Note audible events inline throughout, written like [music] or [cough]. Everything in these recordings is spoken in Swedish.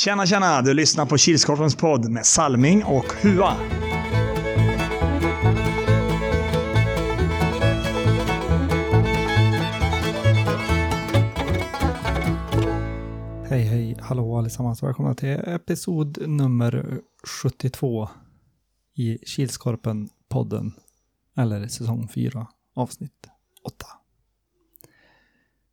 Tjena, tjena! Du lyssnar på Kilskorpens podd med Salming och Hua. Hej, hej, hallå allesammans. Välkomna till episod nummer 72 i Kilskorpen-podden. Eller säsong 4, avsnitt 8.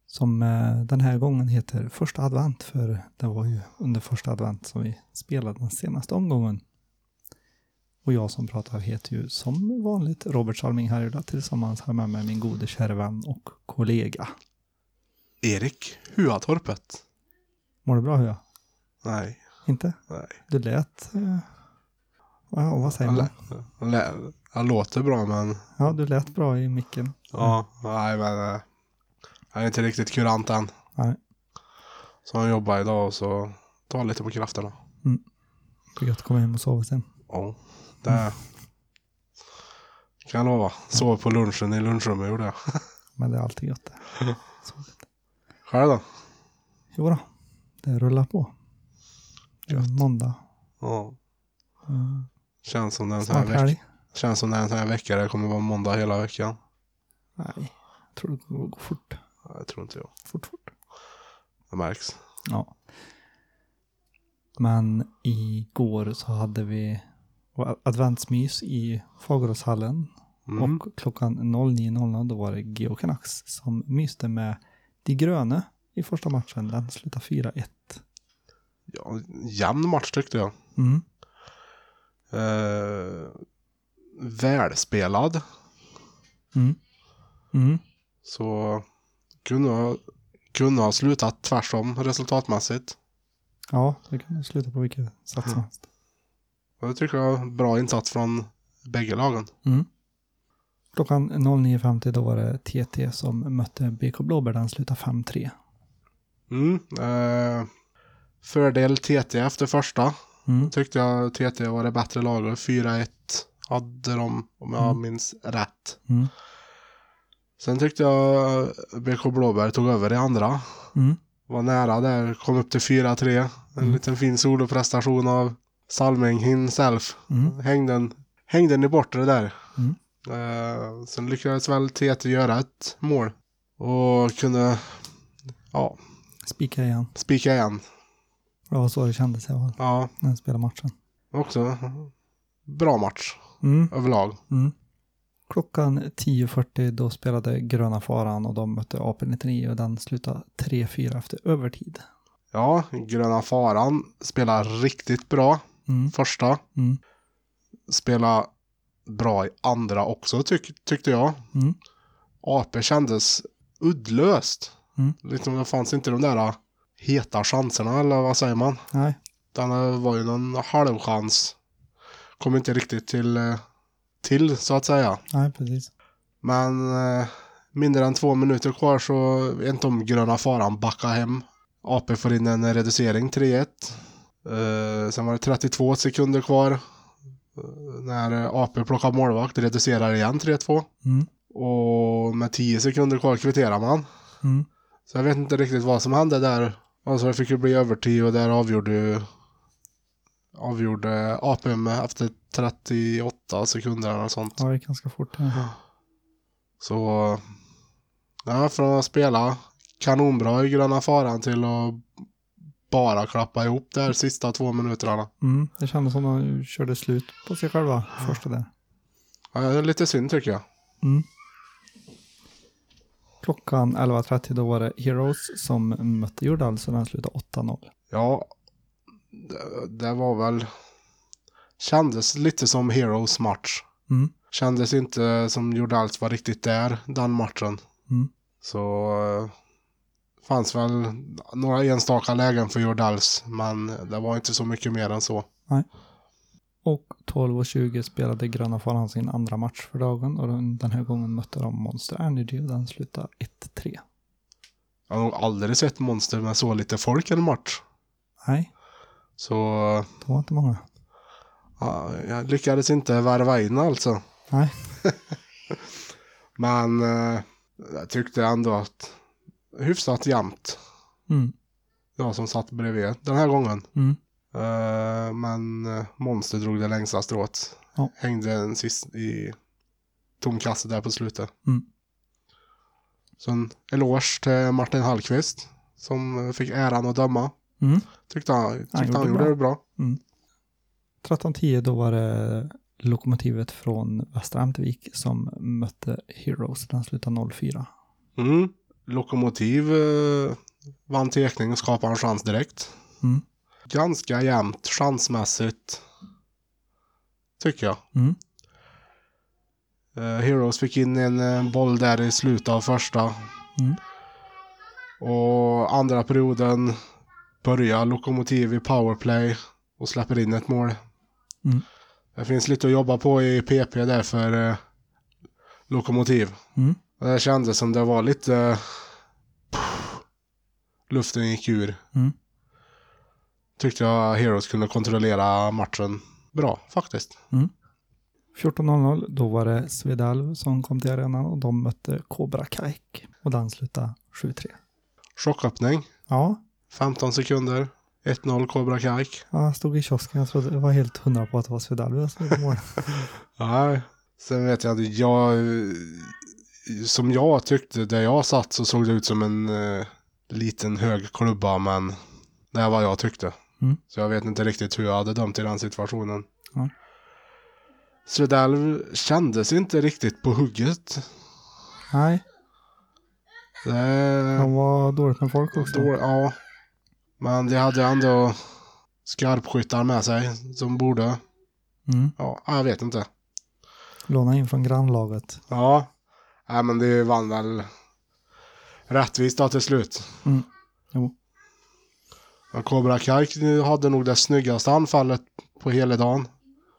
Som eh, den här gången heter Första advent, för det var ju under första advent som vi spelade den senaste omgången. Och jag som pratar heter ju som vanligt Robert Salming här idag tillsammans här med mig min gode kära vän och kollega. Erik Huatorpet. Mår du bra Hua? Nej, Inte? nej. Du lät... Eh, ja, vad säger man? han, han låter bra men Ja, du lät bra i micken. ja, nej men eh, han är inte riktigt kurant än. Nej. Så han jobbar idag och så tar lite på krafterna. Det är gött att komma hem och sova sen. Ja, det kan jag lova. Sov på lunchen i lunchrummet gjorde jag. [laughs] Men det är alltid gött det. [laughs] Själv då? Jo då, det rullar på. Det är måndag. Ja, Mm. känns som den här Snart veck- helg. Känns som den här vecka det kommer vara måndag hela veckan. Nej, jag tror det kommer gå fort. Det tror inte jag. Fort, fort. Det märks. Ja. Men igår så hade vi adventsmys i Fageråshallen. Mm. Och klockan 09.00 då var det Geo Canucks som myste med De gröna i första matchen. Den slutade 4-1. Ja, jämn match tyckte jag. Mm. Eh, välspelad. Mm. Mm. Så kunde ha, kunde ha slutat tvärsom resultatmässigt. Ja, det kan sluta på vilket sätt som helst. Och Jag tycker jag var bra insats från bägge lagen. Mm. Klockan 09.50 då var det TT som mötte BK Blåbär. Den slutade 5-3. Mm. Eh, fördel TT efter första. Mm. Tyckte jag TT var det bättre laget. 4-1 hade de, om jag Mm. minns rätt. Mm. Sen tyckte jag BK Blåbär tog över i andra. Mm. Var nära där, kom upp till 4-3. En Mm. liten fin soloprestation av Salming himself. Mm. Hängde den, hängde den i bortre där. Mm. Eh, sen lyckades väl TT göra ett mål. Och kunde, ja, Spika igen. spika igen. Det var så det kändes i alla fall Ja, när jag spelade matchen. också bra match Mm. överlag. Mm. Klockan 10.40 då spelade Gröna Faran och de mötte AP-99 och den slutade 3-4 efter övertid. Ja, Gröna Faran spelar riktigt bra Mm. första. Mm. Spelar bra i andra också tyck, tyckte jag. Mm. AP kändes uddlöst. Mm. Liksom, det fanns inte de där heta chanserna eller vad säger man? Nej. Den var ju någon halvchans. Kom inte riktigt till, eh, till så att säga. Nej, precis. Men eh, mindre än två minuter kvar så jag inte om gröna faran backar hem. AP får in en reducering 3-1. Eh, sen var det 32 sekunder kvar. Eh, när AP plockar målvakt reducerar igen 3-2. Mm. Och med 10 sekunder kvar kvitterar man. Mm. Så jag vet inte riktigt vad som hände där. Alltså det fick ju bli övertid och där avgjorde ju avgjorde AP med efter 38 sekunder eller sånt. Ja, det gick ganska fort. Ja. Så ja, från att spela kanonbra i gröna faran till att bara klappa ihop där sista två minuterna. Mm. Det kändes som att de körde slut på sig själva första där. Ja, det är lite synd tycker jag. Mm. Klockan 11.30 då var det Heroes som mötte Jordal så den slutade 8-0. Ja, det, var väl kändes lite som Heroes match. Mm. Kändes inte som Jordals var riktigt där den matchen. Mm. Så eh, fanns väl några enstaka lägen för Jordals men det var inte så mycket mer än så. Och 12.20 spelade Gröna Faran sin andra match för dagen och den den här gången mötte de Monster Energy och den slutade 1-3. Jag har nog aldrig sett Monster med så lite folk i en match. Nej, Så det var inte många. ja, jag lyckades inte värva in alltså. Nej. [laughs] Men eh, jag tyckte ändå att hyfsat jämnt. Mm. jag som satt bredvid den här gången. Mm. Eh, men eh, Monster drog det längsta strået. Ja. Hängde en sist i tom kasse där på slutet. Mm. Så en eloge till Martin Hallqvist som fick äran att döma. Mm. Tyckte han, tyckte han, gjorde gjorde bra. det bra. 13.10 då var det lokomotivet från Västra Ämtervik som mötte Heroes. Den slutade 0-4. Mm. Lokomotiv eh, vann tekning och skapade en chans direkt. Mm. Ganska jämnt chansmässigt. Tycker jag. Mm. Eh, Heroes fick in en eh, boll där i slutet av första. Mm. Och andra perioden börjar Lokomotiv i powerplay och släpper in ett mål. Mm. Det finns lite att jobba på i PP där för eh, Lokomotiv. Mm. Och Det kändes som det var lite... eh, luften gick ur. Mm. Tyckte jag Heroes kunde kontrollera matchen bra faktiskt. 14.00 då var det Svedalv som kom till arenan och de mötte Cobra Kaik. Och den slutade 7-3. Chocköppning. Ja, 15 sekunder. 1-0 Cobra Kaik. jag stod i kiosken. Jag trodde, jag var helt hundra på att det var Svedalv som gjorde mål. [laughs] Nej. Sen vet jag inte. Jag... Som jag tyckte, där jag satt så såg det ut som en eh, liten hög klubba, men det är vad jag tyckte. Mm. Så jag vet inte riktigt hur jag hade dömt i den situationen. Ja. Svedalv kändes inte riktigt på hugget. Nej, Det... de var dåligt med folk också. Då, ja. Men de hade ändå skarpskyttar med sig som borde. Mm. Ja, jag vet inte. Låna in från grannlaget. Ja. Nej, men det vann väl rättvist då till slut. Mm. Jo. Men Cobra Kai hade nog det snyggaste anfallet på hela dagen.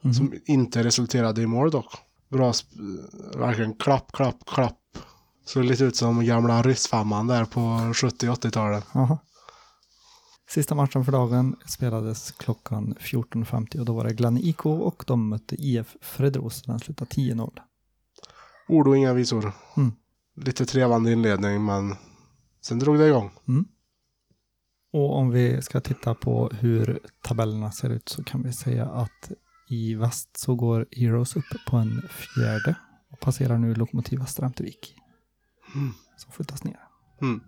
Mhm. Som inte resulterade i mål dock. Bra, sp- verkligen klapp, klapp, klapp. Såg lite ut som gamla ryssfemman där på 70-80-talet. Sista matchen för dagen spelades klockan 14.50 och då var det Glenn IK och de mötte IF Fredros. Den slutade 10-0. Ord och inga visor. Mm. Lite trevande inledning men sen drog det igång. Och om vi ska titta på hur tabellerna ser ut så kan vi säga att i väst så går Heroes upp på en fjärde och passerar nu Lokomotiv Västra Ämtervik. Mm. Som flyttas ner. Mm.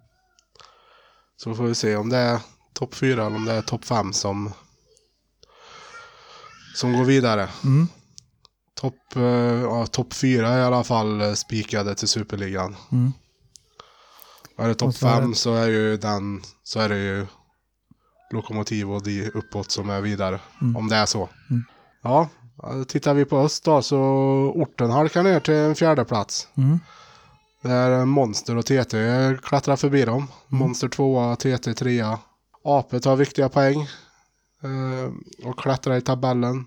Så får vi se om det är topp fyra eller om det är topp fem som som går vidare. Mm. Topp eh, ja, top fyra i alla fall eh, spikade till Superligan. Mm. Är det topp Och så är fem så är ju den så är det ju Lokomotiv och de uppåt som är vidare. Mm. Om det är så. Mm. Ja, ja, tittar vi på öst då så orten halkar ner till en fjärde plats. Mm. Där Monster och TT klättrar förbi dem. Monster tvåa, TT trea. AP tar viktiga poäng. Eh, och klättrar i tabellen.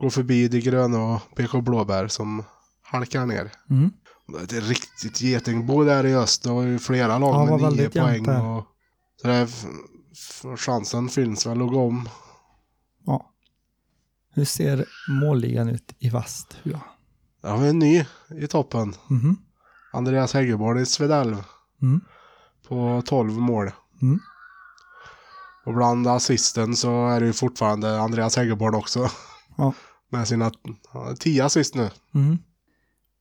Går förbi de gröna och BK Blåbär som halkar ner. Mm. Det är riktigt getingbo där i öst. Det var ju flera lag Ja, med nio poäng. Och, så det chansen finns väl att gå om. Ja. Hur ser målligan ut i väst? Ja. Där har vi en ny i toppen. Mhm. Andreas Häggeborg i Svedalv. Mm. På 12 mål. Mm. Och bland assisten så är det ju fortfarande Andreas Häggeborg också. Ja. [laughs] Med sina 10 assist nu. Mm.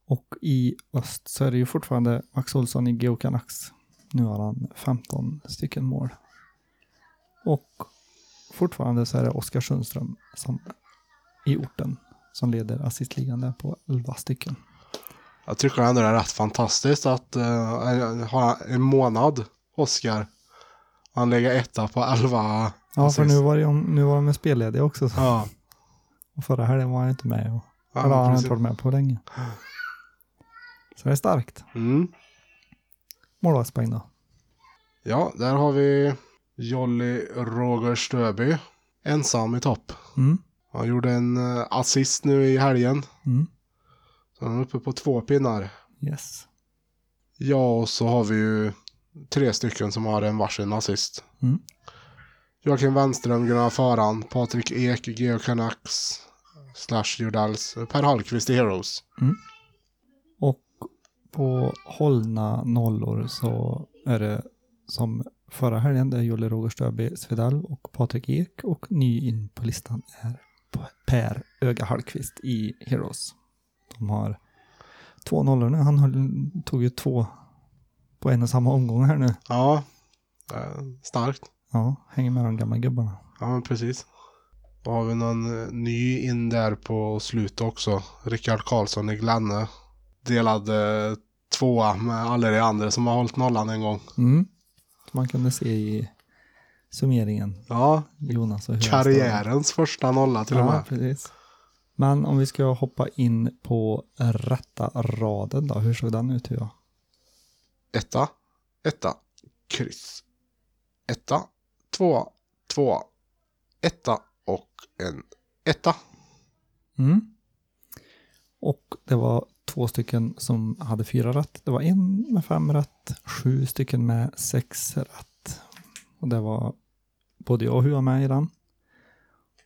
Och i öst så är det ju fortfarande Max Olsson i Canucks. Nu har han 15 stycken mål. Och fortfarande så är det Oskar Sundström som i orten som leder assistligan där på 11 stycken. Jag tycker ändå det är rätt fantastiskt att uh, ha en månad, Oskar. Han lägger etta på 11 Ja, för nu var, det, nu var de spellediga också. Så. Ja, Och förra helgen var han inte med. Och, ja, eller har han precis. inte varit med på länge. Så det är starkt. Mm. Målvaktspoäng då. Ja, där har vi Jolly Roger Stöby. Ensam i topp. Mm. Han gjorde en eh, assist nu i helgen. Mm. Så han är uppe på två pinnar. Yes. Ja, och så har vi ju tre stycken som har en varsin assist. Mm. Joakim Wenström, Gunnar Faran, Patrik Ek, Geo Canucks, Slash Jordals, Per Hallqvist i Heroes. Och på hållna nollor så är det som förra helgen. Det är Jolle Roger Stöby Svedalv och Patrik Ek. Och ny in på listan är Per Öga Hallqvist i Heroes. De har två nollor nu. Han tog ju två på en och samma omgång här nu. Ja, eh, starkt. Ja, hänger med de gamla gubbarna. Ja, men precis. Då har vi någon eh, ny in där på slutet också. Rickard Karlsson i Glenne. Delade tvåa med alla de andra som har hållit nollan en gång. Mm. Som man kunde se i summeringen. Ja, Jonas och karriärens första nolla till och Ja, med. precis. Men om vi ska hoppa in på rätta raden då, hur såg den ut? Ja? Etta, etta, kryss. Etta, tvåa, tvåa, etta och en etta. Mm. Och det var två stycken som hade fyra rätt. Det var en med fem rätt, sju stycken med sex rätt. Och det var både jag och Hua med i den.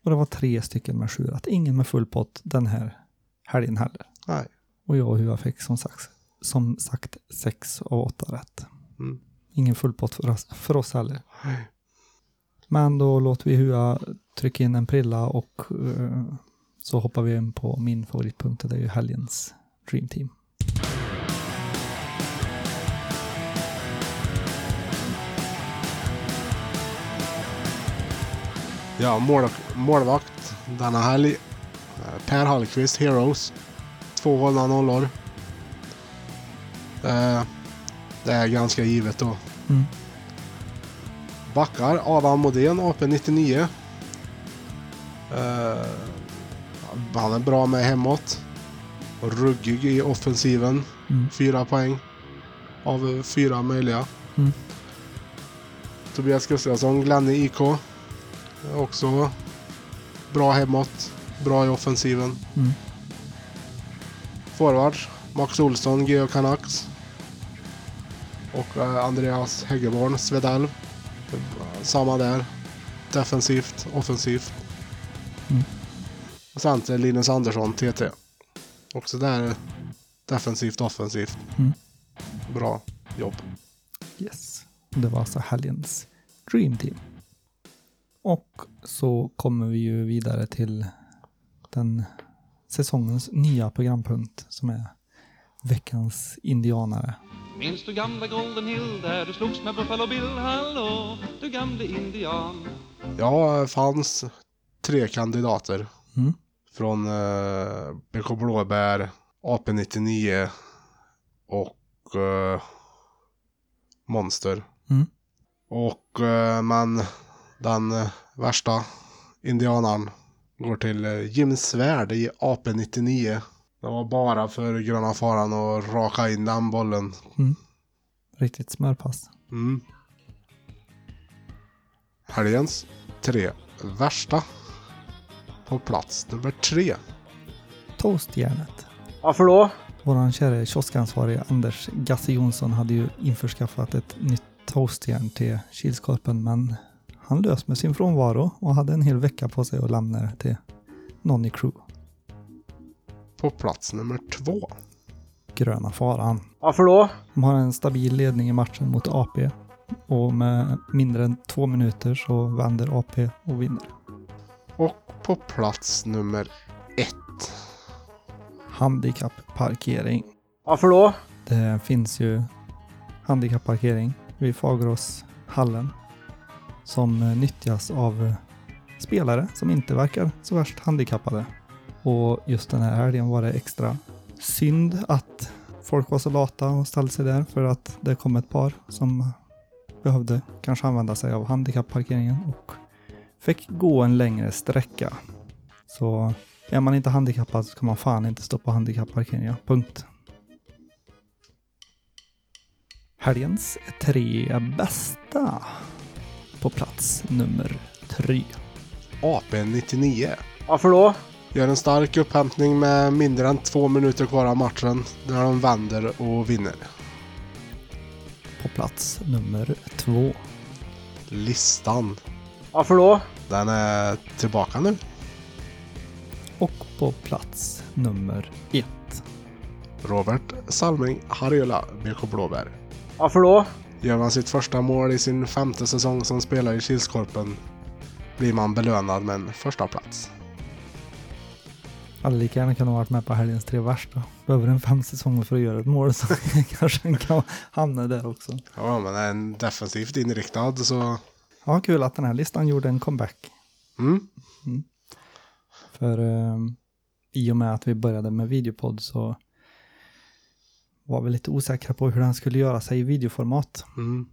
Och det var tre stycken med sju rätt. Ingen med full pott den här helgen heller. Nej. Och jag och Hua fick som sagt, som sagt sex av åtta rätt. Mm. Ingen full pott för oss, för oss heller. Nej. Men då låter vi Hua trycka in en prilla och eh, så hoppar vi in på min favoritpunkt. Det är ju helgens Dream Team. Ja, mål, målvakt denna helg. Eh, Per Hallqvist, Heroes. Två hållna nollor. Eh, det är ganska givet då. Mm. Backar Adam Modén, AP99. Eh, han är bra med hemåt. Och ruggig i offensiven. Mm. Fyra poäng av fyra möjliga. Mm. Tobias Gustafsson, Glenne IK. Också bra hemåt. Bra i offensiven. Mm. Forwards, Max Olsson, Geo Canucks. Och eh, Andreas Häggeborn, Svedalv. Samma där. Defensivt, offensivt. Mm. Och sen Linus Andersson, TT. Också där defensivt, offensivt. Mm. Bra jobb. Yes. Det var alltså helgens Dream Team. Och så kommer vi ju vidare till den säsongens nya programpunkt som är veckans indianare. Minns du gamla Golden Hill där du slogs med Buffalo Bill? Hallå, du gamle indian. Ja, fanns tre kandidater. Mm. Från eh, BK Blåbär, AP99 och eh, Monster. Mm. Och eh, men den eh, värsta indianaren går till eh, Jim Svärd i AP99. Det var bara för gröna faran att raka in den bollen. Riktigt smörpass. Mm. Helgens tre värsta. På plats nummer tre. Toastjärnet. Varför då? Vår kära kioskansvarige Anders Gasse Jonsson hade ju införskaffat ett nytt toastjärn till Kilskorpen men han lös med sin frånvaro och hade en hel vecka på sig att lämna det till någon i crew. På plats nummer två. Gröna faran. Varför då? De har en stabil ledning i matchen mot AP och med mindre än två minuter så vänder AP och vinner. Och på plats nummer ett. Handikappparkering. Varför då? Det finns ju handikappparkering vid Fageråshallen som nyttjas av spelare som inte verkar så värst handikappade. Och just den här helgen var det extra synd att folk var så lata och ställde sig där för att det kom ett par som behövde kanske använda sig av handikappparkeringen och fick gå en längre sträcka. Så är man inte handikappad så kan man fan inte stå på handikappparkeringar. Punkt. Helgens tre bästa. På plats nummer tre. AP99. Varför då? Gör en stark upphämtning med mindre än två minuter kvar av matchen. Där de vänder och vinner. På plats nummer två. Listan. Varför då? Den är tillbaka nu. Och på plats nummer ett. Robert Salming Harjula, BK Blåbär. Varför då? Gör man sitt första mål i sin femte säsong som spelare i Kilskorpen blir man belönad med en första plats. Hade lika gärna kunnat varit med på helgens tre värsta. Behöver en fem säsonger för att göra ett mål så [laughs] kanske en kan hamna där också. Ja, men är en defensivt inriktad så... Ja, kul att den här listan gjorde en comeback. Mm. För eh, i och med att vi började med videopodd så var vi lite osäkra på hur den skulle göra sig i videoformat. Mm.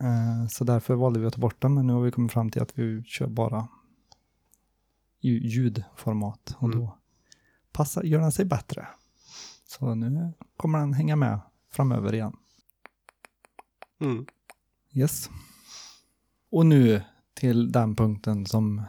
Eh, så därför valde vi att ta bort den, men nu har vi kommit fram till att vi kör bara ljudformat och Mm. då passar, gör den sig bättre. Så nu kommer den hänga med framöver igen. Mm. Yes. Och nu till den punkten som,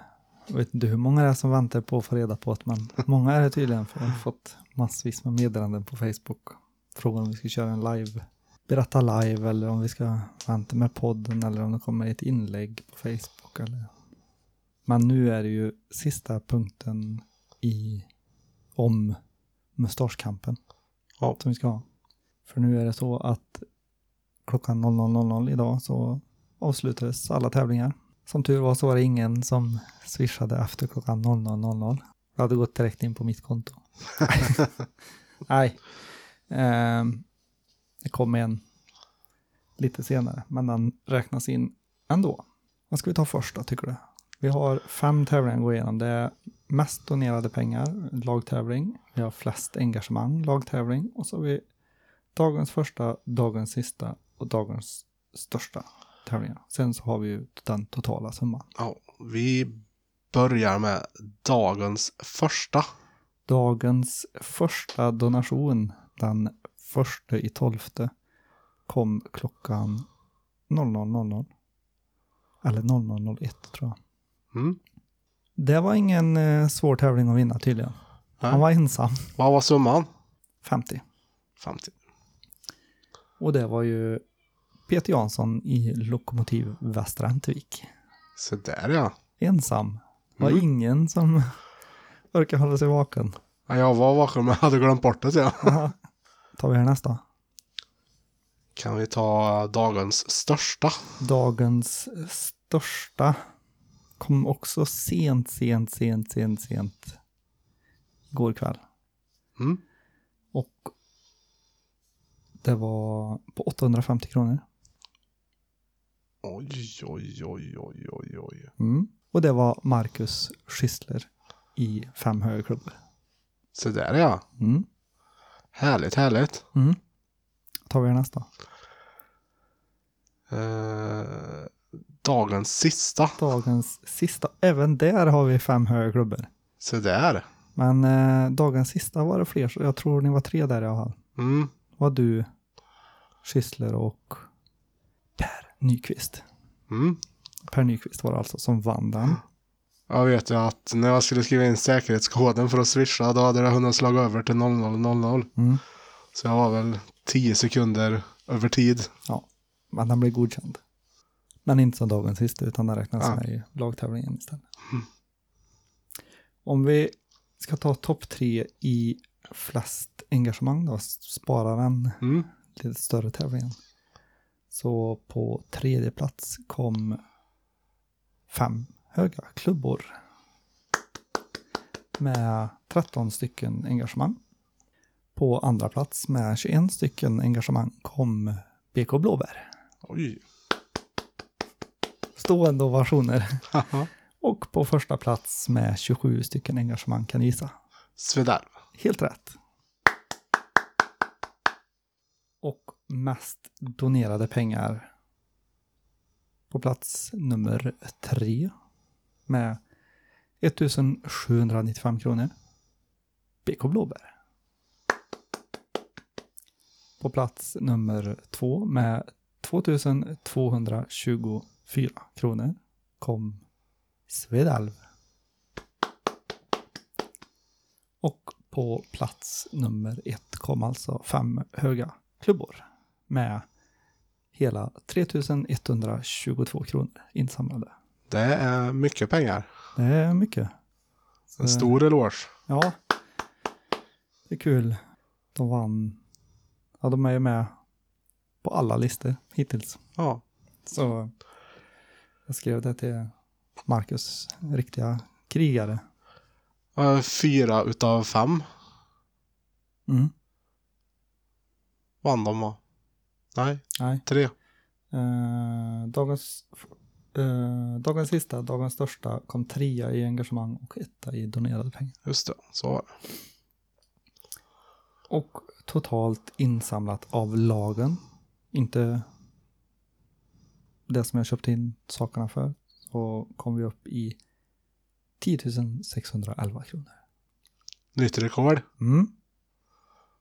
jag vet inte hur många det är som väntar på att få reda på det, men [laughs] många är det tydligen, för jag har fått massvis med meddelanden på Facebook. Frågan om vi ska köra en live, berätta live eller om vi ska vänta med podden eller om det kommer ett inlägg på Facebook. Eller. Men nu är det ju sista punkten i om mustaschkampen Ja. som vi ska ha. För nu är det så att klockan 00.00 idag så avslutades alla tävlingar. Som tur var så var det ingen som swishade efter klockan 00.00. Det hade gått direkt in på mitt konto. [laughs] Nej. Ehm, det kom en lite senare, men den räknas in ändå. Vad ska vi ta först då, tycker du? Vi har fem tävlingar att gå igenom. Det är mest donerade pengar, lagtävling. Vi har flest engagemang, lagtävling. Och så har vi dagens första, dagens sista och dagens största tävlingar. Sen så har vi ju den totala summan. Ja, vi börjar med dagens första. Dagens första donation, den första i tolfte, kom klockan 00.00. Eller 00.01 tror jag. Mm. Det var ingen eh, svår tävling att vinna tydligen. Han Nej. var ensam, Vad var summan? 50. 50. Och det var ju Peter Jansson i Lokomotiv Västra Äntevik. Så där ja. Ensam. Det var Mm. ingen som [laughs] orkar hålla sig vaken. ja. Jag var vaken men hade glömt bort det. Ja. Aha. Tar vi här nästa. Kan vi ta dagens största? Dagens största kom också sent, sent, sent, sent, sent. Igår kväll. Mm. Och det var på 850 kronor. Oj, oj, oj, oj, oj, oj. Mm. Och det var Marcus Schissler i fem högerklubbor. Så där ja. Mm. Härligt, härligt. Mm. Tar vi nästa. Eh, dagens sista. Dagens sista. Även där har vi fem högerklubbor. Så där. Men eh, dagens sista var det fler. Så jag tror ni var tre där i alla fall. Mm. Var du, Schissler och Per Nyqvist. Mm. Per Nyqvist var det alltså som vann den. Jag vet ju att när jag skulle skriva in säkerhetskoden för att swisha då hade det hunnit slå över till 0000. Mm. Så jag var väl 10 sekunder över tid. Ja, men den blev godkänd. Men inte som dagens sista utan den räknas Ja. med i lagtävlingen istället. Om vi ska ta topp tre i flest engagemang då, spara den Mm. lite större tävlingen. Så på tredje plats kom fem höga klubbor. Med 13 stycken engagemang. På andra plats med 21 stycken engagemang kom BK Blåbär. Oj. Stående ovationer. [laughs] Och på första plats med 27 stycken engagemang kan ni gissa. Svedalv. Helt rätt. Och mest donerade pengar på plats nummer tre med 1795 kronor. BK Blåbär. På plats nummer två med 2224 kronor kom Svedalv. Och på plats nummer ett kom alltså fem höga klubbor med hela 3122 kronor insamlade. Det är mycket pengar. Det är mycket. En stor eloge. Ja, det är kul. De vann. Ja, de är ju med på alla listor hittills. Ja. Så jag skrev det till Marcus, riktiga krigare. Eh, Fyra utav fem Mm. vann de va? Nej, Nej. tre. Eh, dagens, eh, dagens sista, dagens största, kom trea i engagemang och etta i donerade pengar. Just det, så var det. Och totalt insamlat av lagen, inte det som jag köpte in sakerna för, så kom vi upp i 10 611 kronor. Nytt rekord. Mm.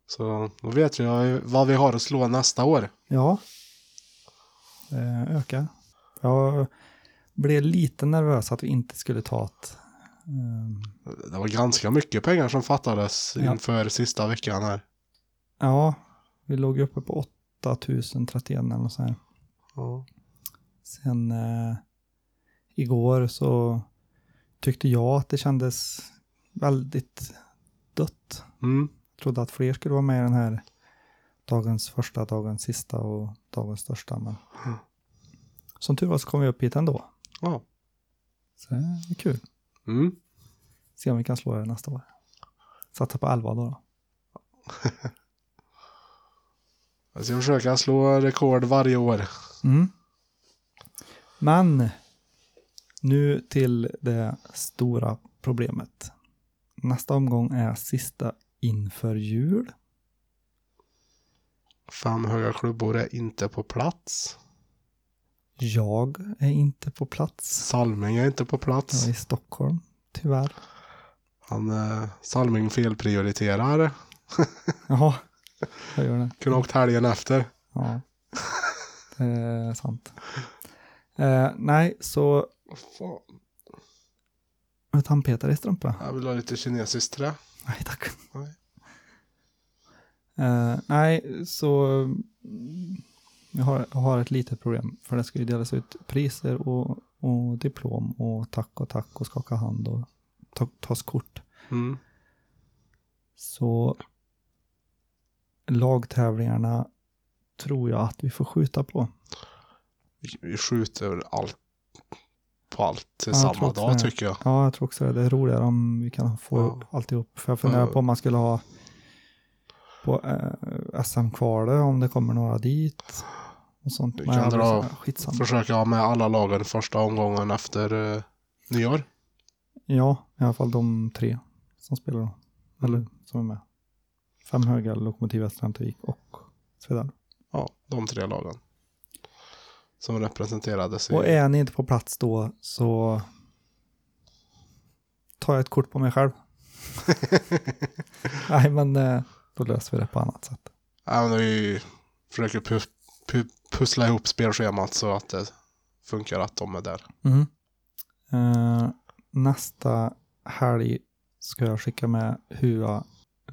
Så då vet jag vad vi har att slå nästa år. Ja, det ökar. Jag blev lite nervös att vi inte skulle ta ett ehm, Det var ganska mycket pengar som fattades Ja. inför sista veckan här. Ja, vi låg uppe på 8031 eller sånt här. Ja. Sen eh, igår så tyckte jag att det kändes väldigt dött. Mm. trodde att fler skulle vara med i den här dagens första, dagens sista och dagens största. Men Mm. som tur var så kom vi upp hit ändå. Ja. Så det är kul. Mm. Se om vi kan slå det nästa år. Satsa på 11 då. då. [laughs] Jag ska försöka slå rekord varje år. Mm. Men nu till det stora problemet. Nästa omgång är sista inför jul. Fem höga klubbor är inte på plats. Jag är inte på plats. Salming är inte på Jag plats. är i Stockholm, tyvärr. Han, eh, Salming felprioriterar. [laughs] Jaha, jag gör det. Kunde åkt helgen efter. Ja, det är sant. Eh, nej, så Fan, vet han Peter i strumpa? jag vill ha lite kinesiskt trä. Nej, tack. Nej. Eh, nej, så mm, jag har, jag har ett litet problem. För det ska ju delas ut priser och, och diplom och tack och tack och skaka hand och ta, tas kort. Mm. Så lagtävlingarna tror jag att vi får skjuta på. Skjuter allt på allt till Ja, samma dag tycker jag. Ja, jag tror också det. Det är roligare om vi kan få Ja. alltihop. För jag funderar på om man skulle ha på eh, SM-kvalet, om det kommer några dit. Och sånt. Vi kan dra-. Försöka ha med alla lagen första omgången efter eh, nyår. Ja, i alla fall de tre som spelar då. Eller som är med. Fem höga, Lokomotiv Västerhamnvik och Svedala. Ja, de tre lagen. Som representerades i... Och är ni inte på plats då så tar jag ett kort på mig själv. [laughs] Nej, men eh, då löser vi det på annat sätt. Ja, men vi försöker pu- pu- pussla ihop spelschemat så att det funkar att de är där. Mm. Eh, nästa helg ska jag skicka med Hua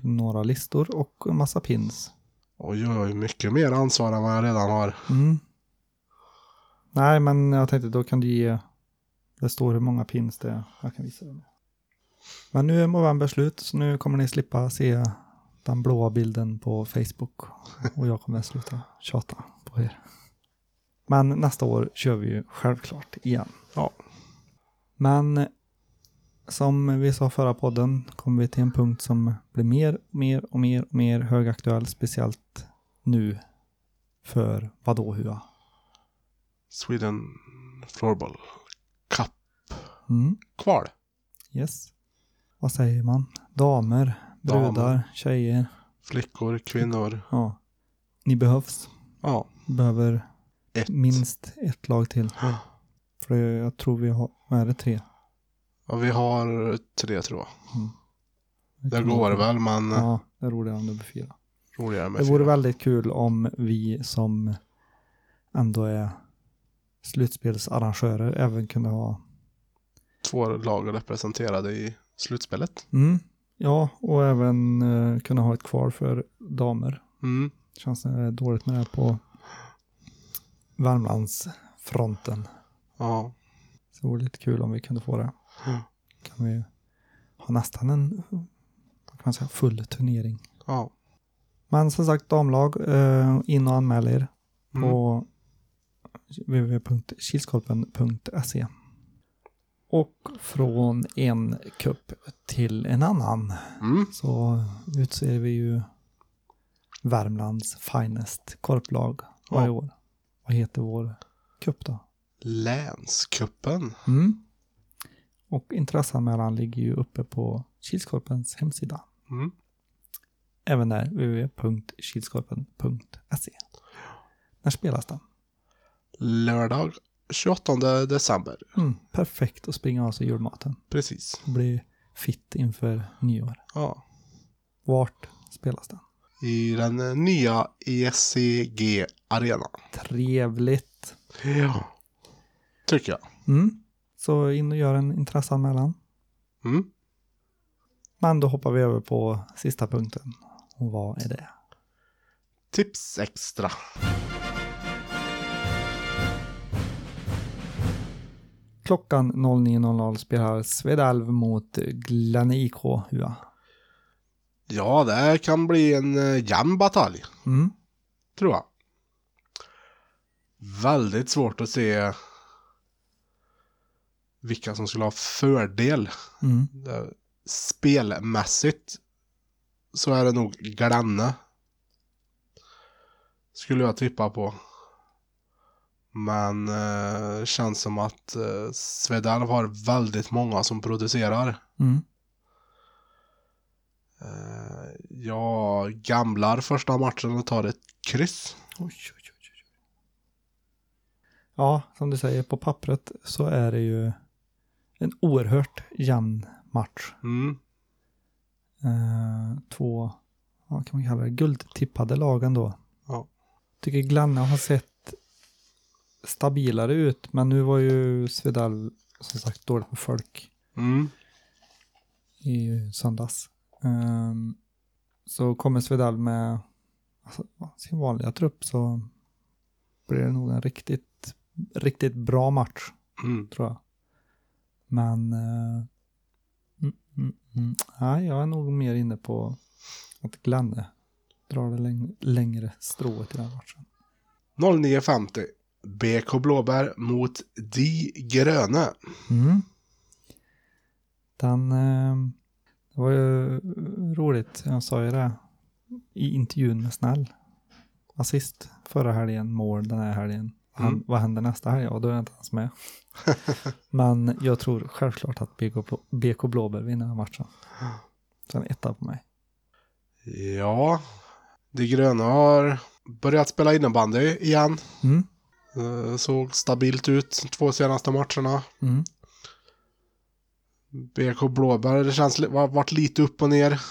några listor och en massa pins. Oj, oj, mycket mer ansvar än vad jag redan har. Mm. Nej, men jag tänkte då kan du ge, det står hur många pins det är. Jag kan visa det. Men nu är november slut, så nu kommer ni slippa se den blåa bilden på Facebook. Och jag kommer sluta tjata på er. Men nästa år kör vi ju självklart igen. Ja. Men som vi sa förra podden kommer vi till en punkt som blir mer, mer och mer och mer högaktuell, speciellt nu för vadå Hua? Sweden Floorball Cup Mm, kval. yes. Vad säger man? Damer, brudar, Damer. tjejer. Flickor, kvinnor. Ja. Ni behövs. Ja, Behöver ett. minst ett lag till. För jag tror vi har, vad är det, tre? Ja, vi har tre tror jag. Det kan går väl, men Ja, det är roligare om det blir fyra. roligare med Det vore fyra. väldigt kul om vi som ändå är slutspelsarrangörer även kunde ha Två lag representerade i slutspelet. Mm, ja, och även eh, kunna ha ett kvar för damer. Mm. Känns det dåligt med det här på Värmlandsfronten. Ja. Så det vore lite kul om vi kunde få det. Mm. Kan vi ha nästan en kan man säga, full turnering. ja. Men som sagt, damlag, eh, in och anmäl er. Mm. www.kilskorpen.se. Och från en kupp till en annan Mm. så utser vi ju Värmlands finest korplag varje Ja. år. Vad heter vår kupp då? Länskuppen. Mm. Och intresseanmälan ligger ju uppe på Kilskorpens hemsida. Mm. Även där, www.kilskorpen.se. När spelas den? Lördag 28 december. Mm, perfekt att springa av sig julmaten. Precis. Bli fit inför nyår. Ja. Vart spelas den? I den nya ECG Arena. Trevligt. Ja. Tycker jag. Mm. Så in och gör en intresseanmälan. Mm. Men då hoppar vi över på sista punkten. Och vad är det? Tips extra. Klockan 09.00 spelar Svedalv mot Glenne IK Hua. Ja, det kan bli en eh, jämn batalj. Mm. Tror jag. Väldigt svårt att se vilka som skulle ha fördel. Mm. Spelmässigt så är det nog Glenne. Skulle jag tippa på. Men eh, känns som att eh, Svedalv har väldigt många som producerar. Mm. Eh, jag gamlar första matchen och tar ett kryss. Oj, oj, oj. Ja, som du säger, på pappret så är det ju en oerhört jämn match. Mm. Eh, två, vad kan man kalla det, guldtippade lagen då. Ja. Tycker Glanna har sett stabilare ut, men nu var ju Svedal som sagt dåligt med folk Mm. i söndags. Ehm, så kommer Svedal med alltså, sin vanliga trupp så blir det nog en riktigt, riktigt bra match Mm. tror jag. Men eh, mm. Nej, jag är nog mer inne på att Glanne drar det läng- längre strået i den matchen. 09.50. BK Blåbär mot De Gröne. Mm. Den, eh, det var ju roligt, jag sa ju det i intervjun med Snäll. Assist förra helgen, mål den här helgen. Han, Mm. Vad händer nästa helg? Ja, då är jag inte ens med. [laughs] Men jag tror självklart att BK, Blå- BK Blåbär vinner matchen. Så en etta på mig. Ja, De Gröna har börjat spela innebandy igen. Mm. Eh, Såg stabilt ut två senaste matcherna. Mm. BK Blåbär, det känns varit lite upp och ner.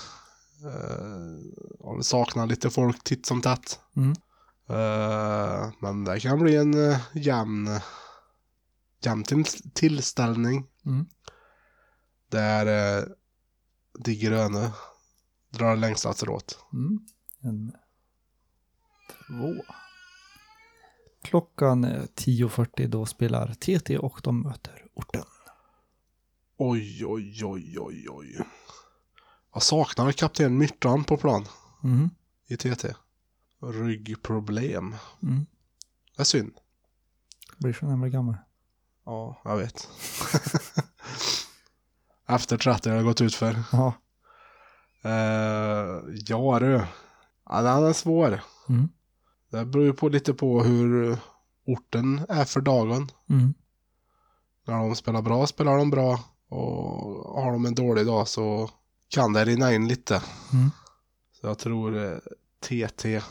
Uh, saknat lite folk titt som tätt. Mm. Eh, men det kan bli en uh, jämn, jämn till, tillställning. Mm. Där uh, De Gröna drar längsta strået. Mm. En två. Klockan är 10.40 då spelar TT och de möter orten. Oj, oj, oj, oj, oj. Jag saknar kapten Myrtan på plan Mm. i TT. Ryggproblem. Mm. Det är synd. Blir så när man blir gammal. Ja, jag vet. [laughs] Efter 30 har det gått ut för. Ja. Uh, ja du. Ja, den är svår. Mm. Det beror ju på lite på hur orten är för dagen. Mm. När de spelar bra spelar de bra. Och har de en dålig dag så kan det rinna in lite. Mm. Så jag tror eh, TT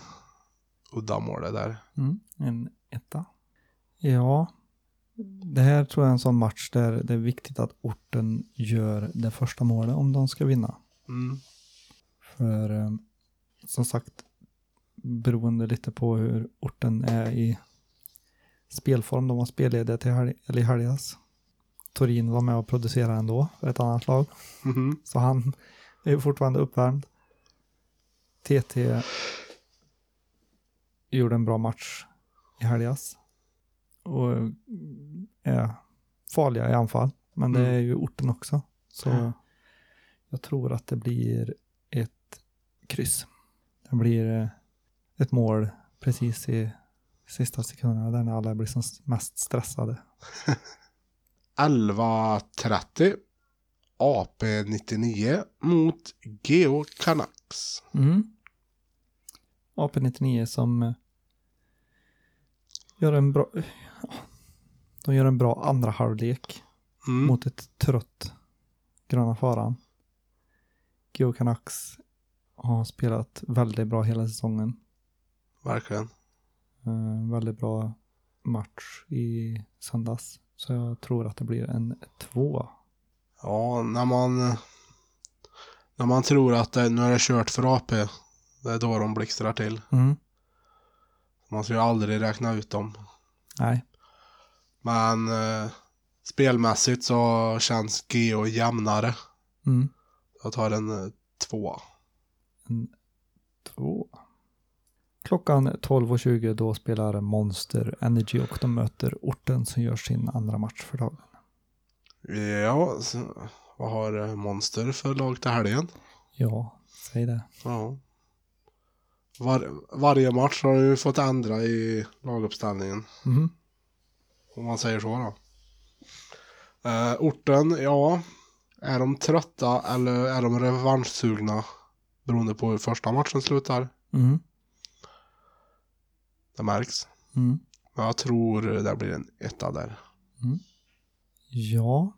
uddamålet där. Mm. En etta. Ja. Det här tror jag är en sån match där det är viktigt att orten gör det första målet om de ska vinna. Mm. För eh, som sagt, beroende lite på hur orten är i spelform. De var spellediga till helg, eller i helgas. Torin var med och producerade ändå för ett annat lag. Mhm. Så han är fortfarande uppvärmd. TT gjorde en bra match i helgas. Och är farliga i anfall. Men det Mm. är ju orten också. Så jag tror att det blir ett kryss. Det blir eh, ett mål precis i sista sekunderna där när alla blir som mest stressade. [laughs] 11.30. AP99 mot Geo Canucks. Mm. AP99 som eh, gör en bra, [sighs] de gör en bra andra halvlek Mm. mot ett trött Gröna Faran. Geo Canucks har spelat väldigt bra hela säsongen. Verkligen. Eh, väldigt bra match i söndags. Så jag tror att det blir en två. Ja, när man, när man tror att det, nu är det kört för AP, det är då de blixtrar till. Mm. Man ska ju aldrig räkna ut dem. Nej. Men eh, spelmässigt så känns Geo jämnare. Mm. Jag tar en eh, tvåa. En två. Klockan 12.20 då spelar Monster Energy och de möter orten som gör sin andra match för dagen. Ja, vad har eh, Monster för lag till helgen? Ja, säg det. Ja. Var, varje match har ju fått ändra i laguppställningen. Mhm. Om man säger så då. Eh, orten, ja. Är de trötta eller är de revanschsugna? Beroende på hur första matchen slutar. Mm. Det märks. Mm. Men jag tror det blir en etta där. Ja,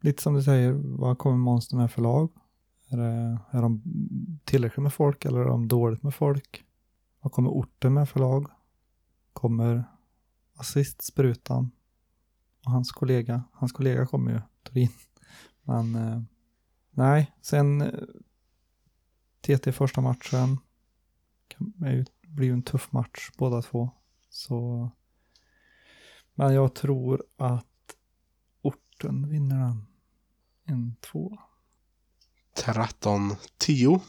lite som du säger, vad kommer Monster med för lag? Är, det, är de tillräckligt med folk eller är de dåligt med folk? Vad kommer orten med för lag? Kommer assist Sprutan och hans kollega? Hans kollega kommer ju, Torin. Men eh, nej, sen eh, TT första matchen. Är ju, blir ju en tuff match båda två. Så men jag tror att orten vinner den. En två. 13-10.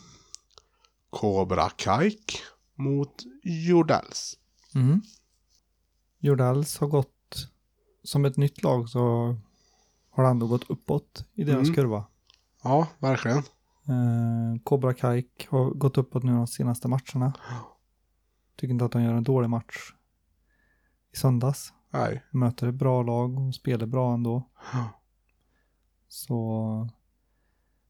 Cobra Kaik mot Jordals. Mm. Jordals har gått, som ett nytt lag så har det ändå gått uppåt i deras Mm. kurva. Ja, verkligen. Eh, Cobra Kaik har gått uppåt nu de senaste matcherna. Tycker inte att de gör en dålig match i söndags. Nej. Möter ett bra lag och spelar bra ändå. Så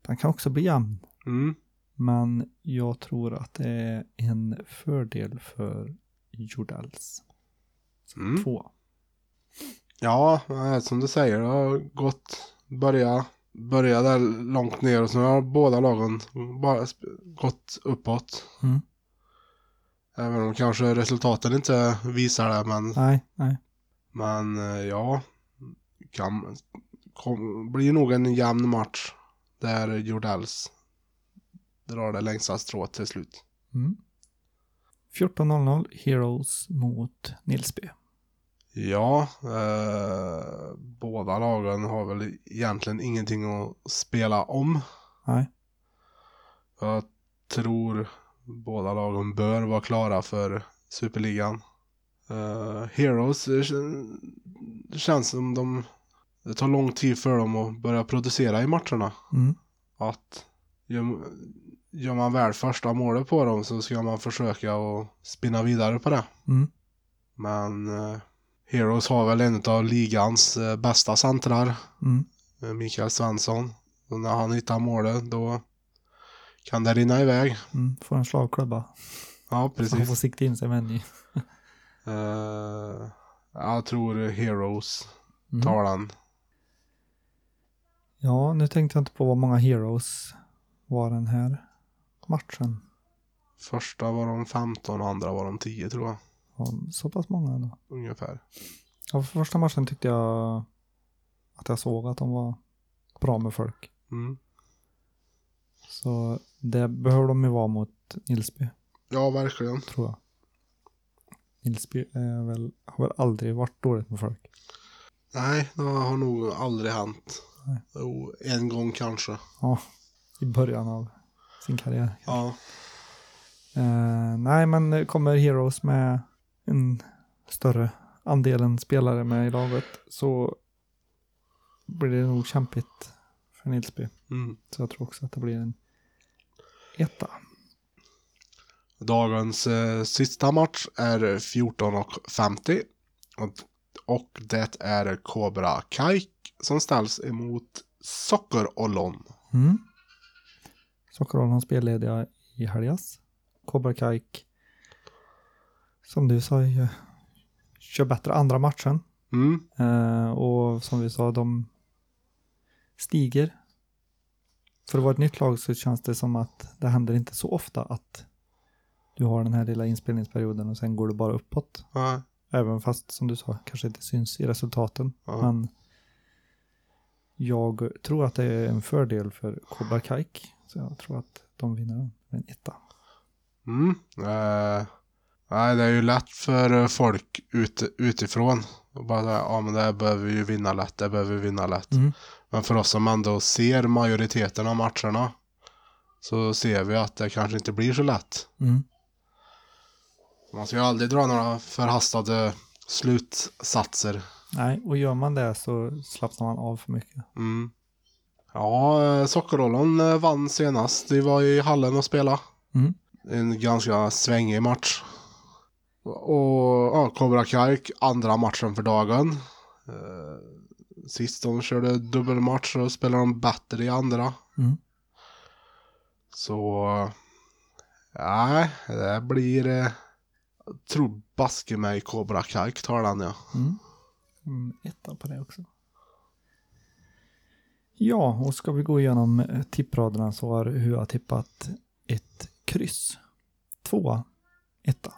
den kan också bli jämn. Mm. Men jag tror att det är en fördel för Jordals. Mm. Två. Ja, eh, som du säger, det har gått, börja, börja där långt ner och så har båda lagen bara gått uppåt. Mm. Även om kanske resultaten inte visar det, men, Nej, nej. men eh, ja, kan, kom, blir nog en jämn match där Jordals drar det längsta strået till slut. Mm. 14.00 Heroes mot Nilsby. Ja, eh, båda lagen har väl egentligen ingenting att spela om. Nej. Jag tror båda lagen bör vara klara för Superligan. Eh, Heroes, det kän- det känns som de... Det tar lång tid för dem att börja producera i matcherna. Mm. Att gör, gör man väl första målet på dem så ska man försöka att spinna vidare på det. Mm. Men eh, Heroes har väl en av ligans eh, bästa centrar, Mm. Mikael Svensson. Och när han hittar målet då kan det rinna iväg. Mm. Får en slagklubba. Ja, Så han får precis. sikta in sig med en ny. [laughs] Eh, jag tror Heroes Mm. tar den. Ja, nu tänkte jag inte på vad många Heroes var den här matchen. Första var de 15 och andra var de 10 tror jag. Ja, så pass många ändå. Ungefär. Ja, för första matchen tyckte jag att jag såg att de var bra med folk. Mm. Så det behöver de ju vara mot Nilsby, Ja, verkligen. tror jag. Nilsby är väl, har väl aldrig varit dåligt med folk. Nej, det har nog aldrig hänt. Nej. Jo, en gång kanske. Ja, i början av sin karriär. Ja. Eh, nej, men kommer Heroes med en större andelen spelare med i laget så blir det nog kämpigt för Nilsby. Mm. Så jag tror också att det blir en etta. Dagens eh, sista match är 14.50 och, och det är Cobra Kaik som ställs emot Sockerollon. Mm. Sockerollon har spellediga i helgas. Cobra Kaik, som du sa, kör bättre andra matchen. Mm. Eh, och som vi sa, de stiger. För att vara ett nytt lag så känns det som att det händer inte så ofta att du har den här lilla inspelningsperioden och sen går det bara uppåt. Ja, Även fast som du sa, kanske inte syns i resultaten. Ja. Men jag tror att det är en fördel för Cobra Kaik. Så jag tror att de vinner den med en etta. Mm. Eh, nej, det är ju lätt för eh, folk ut, utifrån. Och bara ja men det behöver vi ju vinna lätt, det behöver vi vinna lätt. Mm. Men för oss som ändå ser majoriteten av matcherna så ser vi att det kanske inte blir så lätt. Mm. Man ska ju aldrig dra några förhastade slutsatser. Nej, och gör man det så slappnar man av för mycket. Mm. Ja, eh, Sockerollon eh, vann senast. De var i hallen och spela. Mm. En ganska svängig match. Och ja, Cobra Kaik, andra matchen för dagen. Sist de körde dubbelmatch så spelade de bättre i andra. Mm. Så... Nej, det blir... eh, Jag tror baske mig Cobra Kaik tar den ja. Mm. Mm, etta på det också. Ja, och ska vi gå igenom eh, tippraderna så har Hua tippat ett kryss. Tvåa, etta.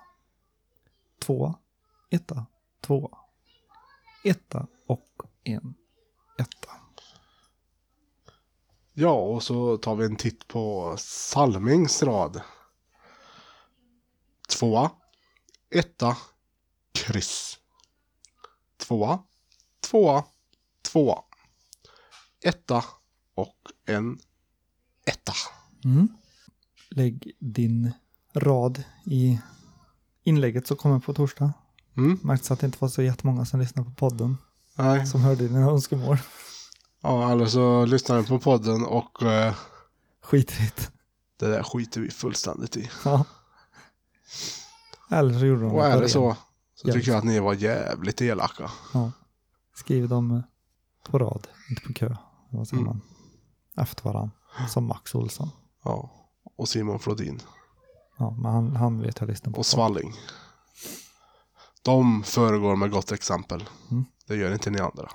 Tvåa, etta, tvåa. Etta och en etta. Ja, och så tar vi en titt på Salmings rad. Tvåa, etta, kryss. Tvåa, tvåa, tvåa. Etta och en etta. Mm. Lägg din rad i inlägget som kommer på torsdag. Mm, Märktes att det inte var så jättemånga som lyssnade på podden nej. som hörde dina önskemål. Ja, eller så lyssnar ni på podden och eh, Skitrigt. det där skiter vi fullständigt i. Ja. Eller så gjorde de Och är på det ren. så, så tycker jag att ni var jävligt elaka. Ja. Skriv dem eh, på rad, inte på kö. Vad säger Mm. man? Efter varann. Som Max Olsson. Ja, och Simon Flodin. Ja, men han, han vet jag lyssnar på. och Svalling. De föregår med gott exempel. Mm. Det gör inte ni andra.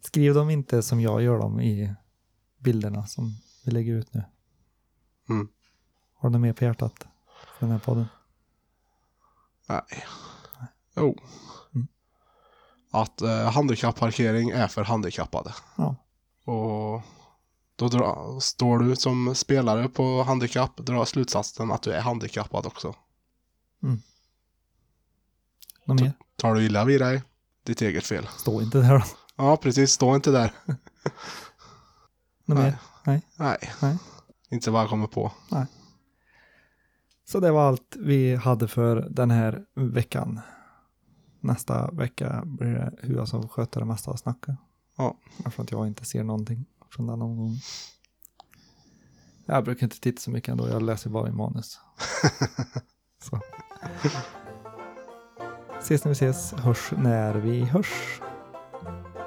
Skriv dem inte som jag gör dem i bilderna som vi lägger ut nu. Mm. Har du något mer på hjärtat för den här podden? Nej. Jo. Mm. Att eh, handikapparkering är för handikappade. Ja. Och då dra, står du som spelare på handikapp, dra slutsatsen att du är handikappad också. Något mer? Tar du illa vid dig, ditt eget fel. Stå inte där då. Ja, precis. Stå inte där. [laughs] Något Nej. mer? Nej. Nej. Nej. Inte vad jag kommer på. Så det var allt vi hade för den här veckan. Nästa vecka blir det Hua som sköter det mesta av snacket. Ja. Att jag inte ser någonting från den omgången. Jag brukar inte titta så mycket ändå, jag läser bara i manus. [laughs] så. Ses när vi ses, hörs när vi hörs.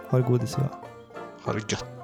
Ha det godis Hua. Ha det gött.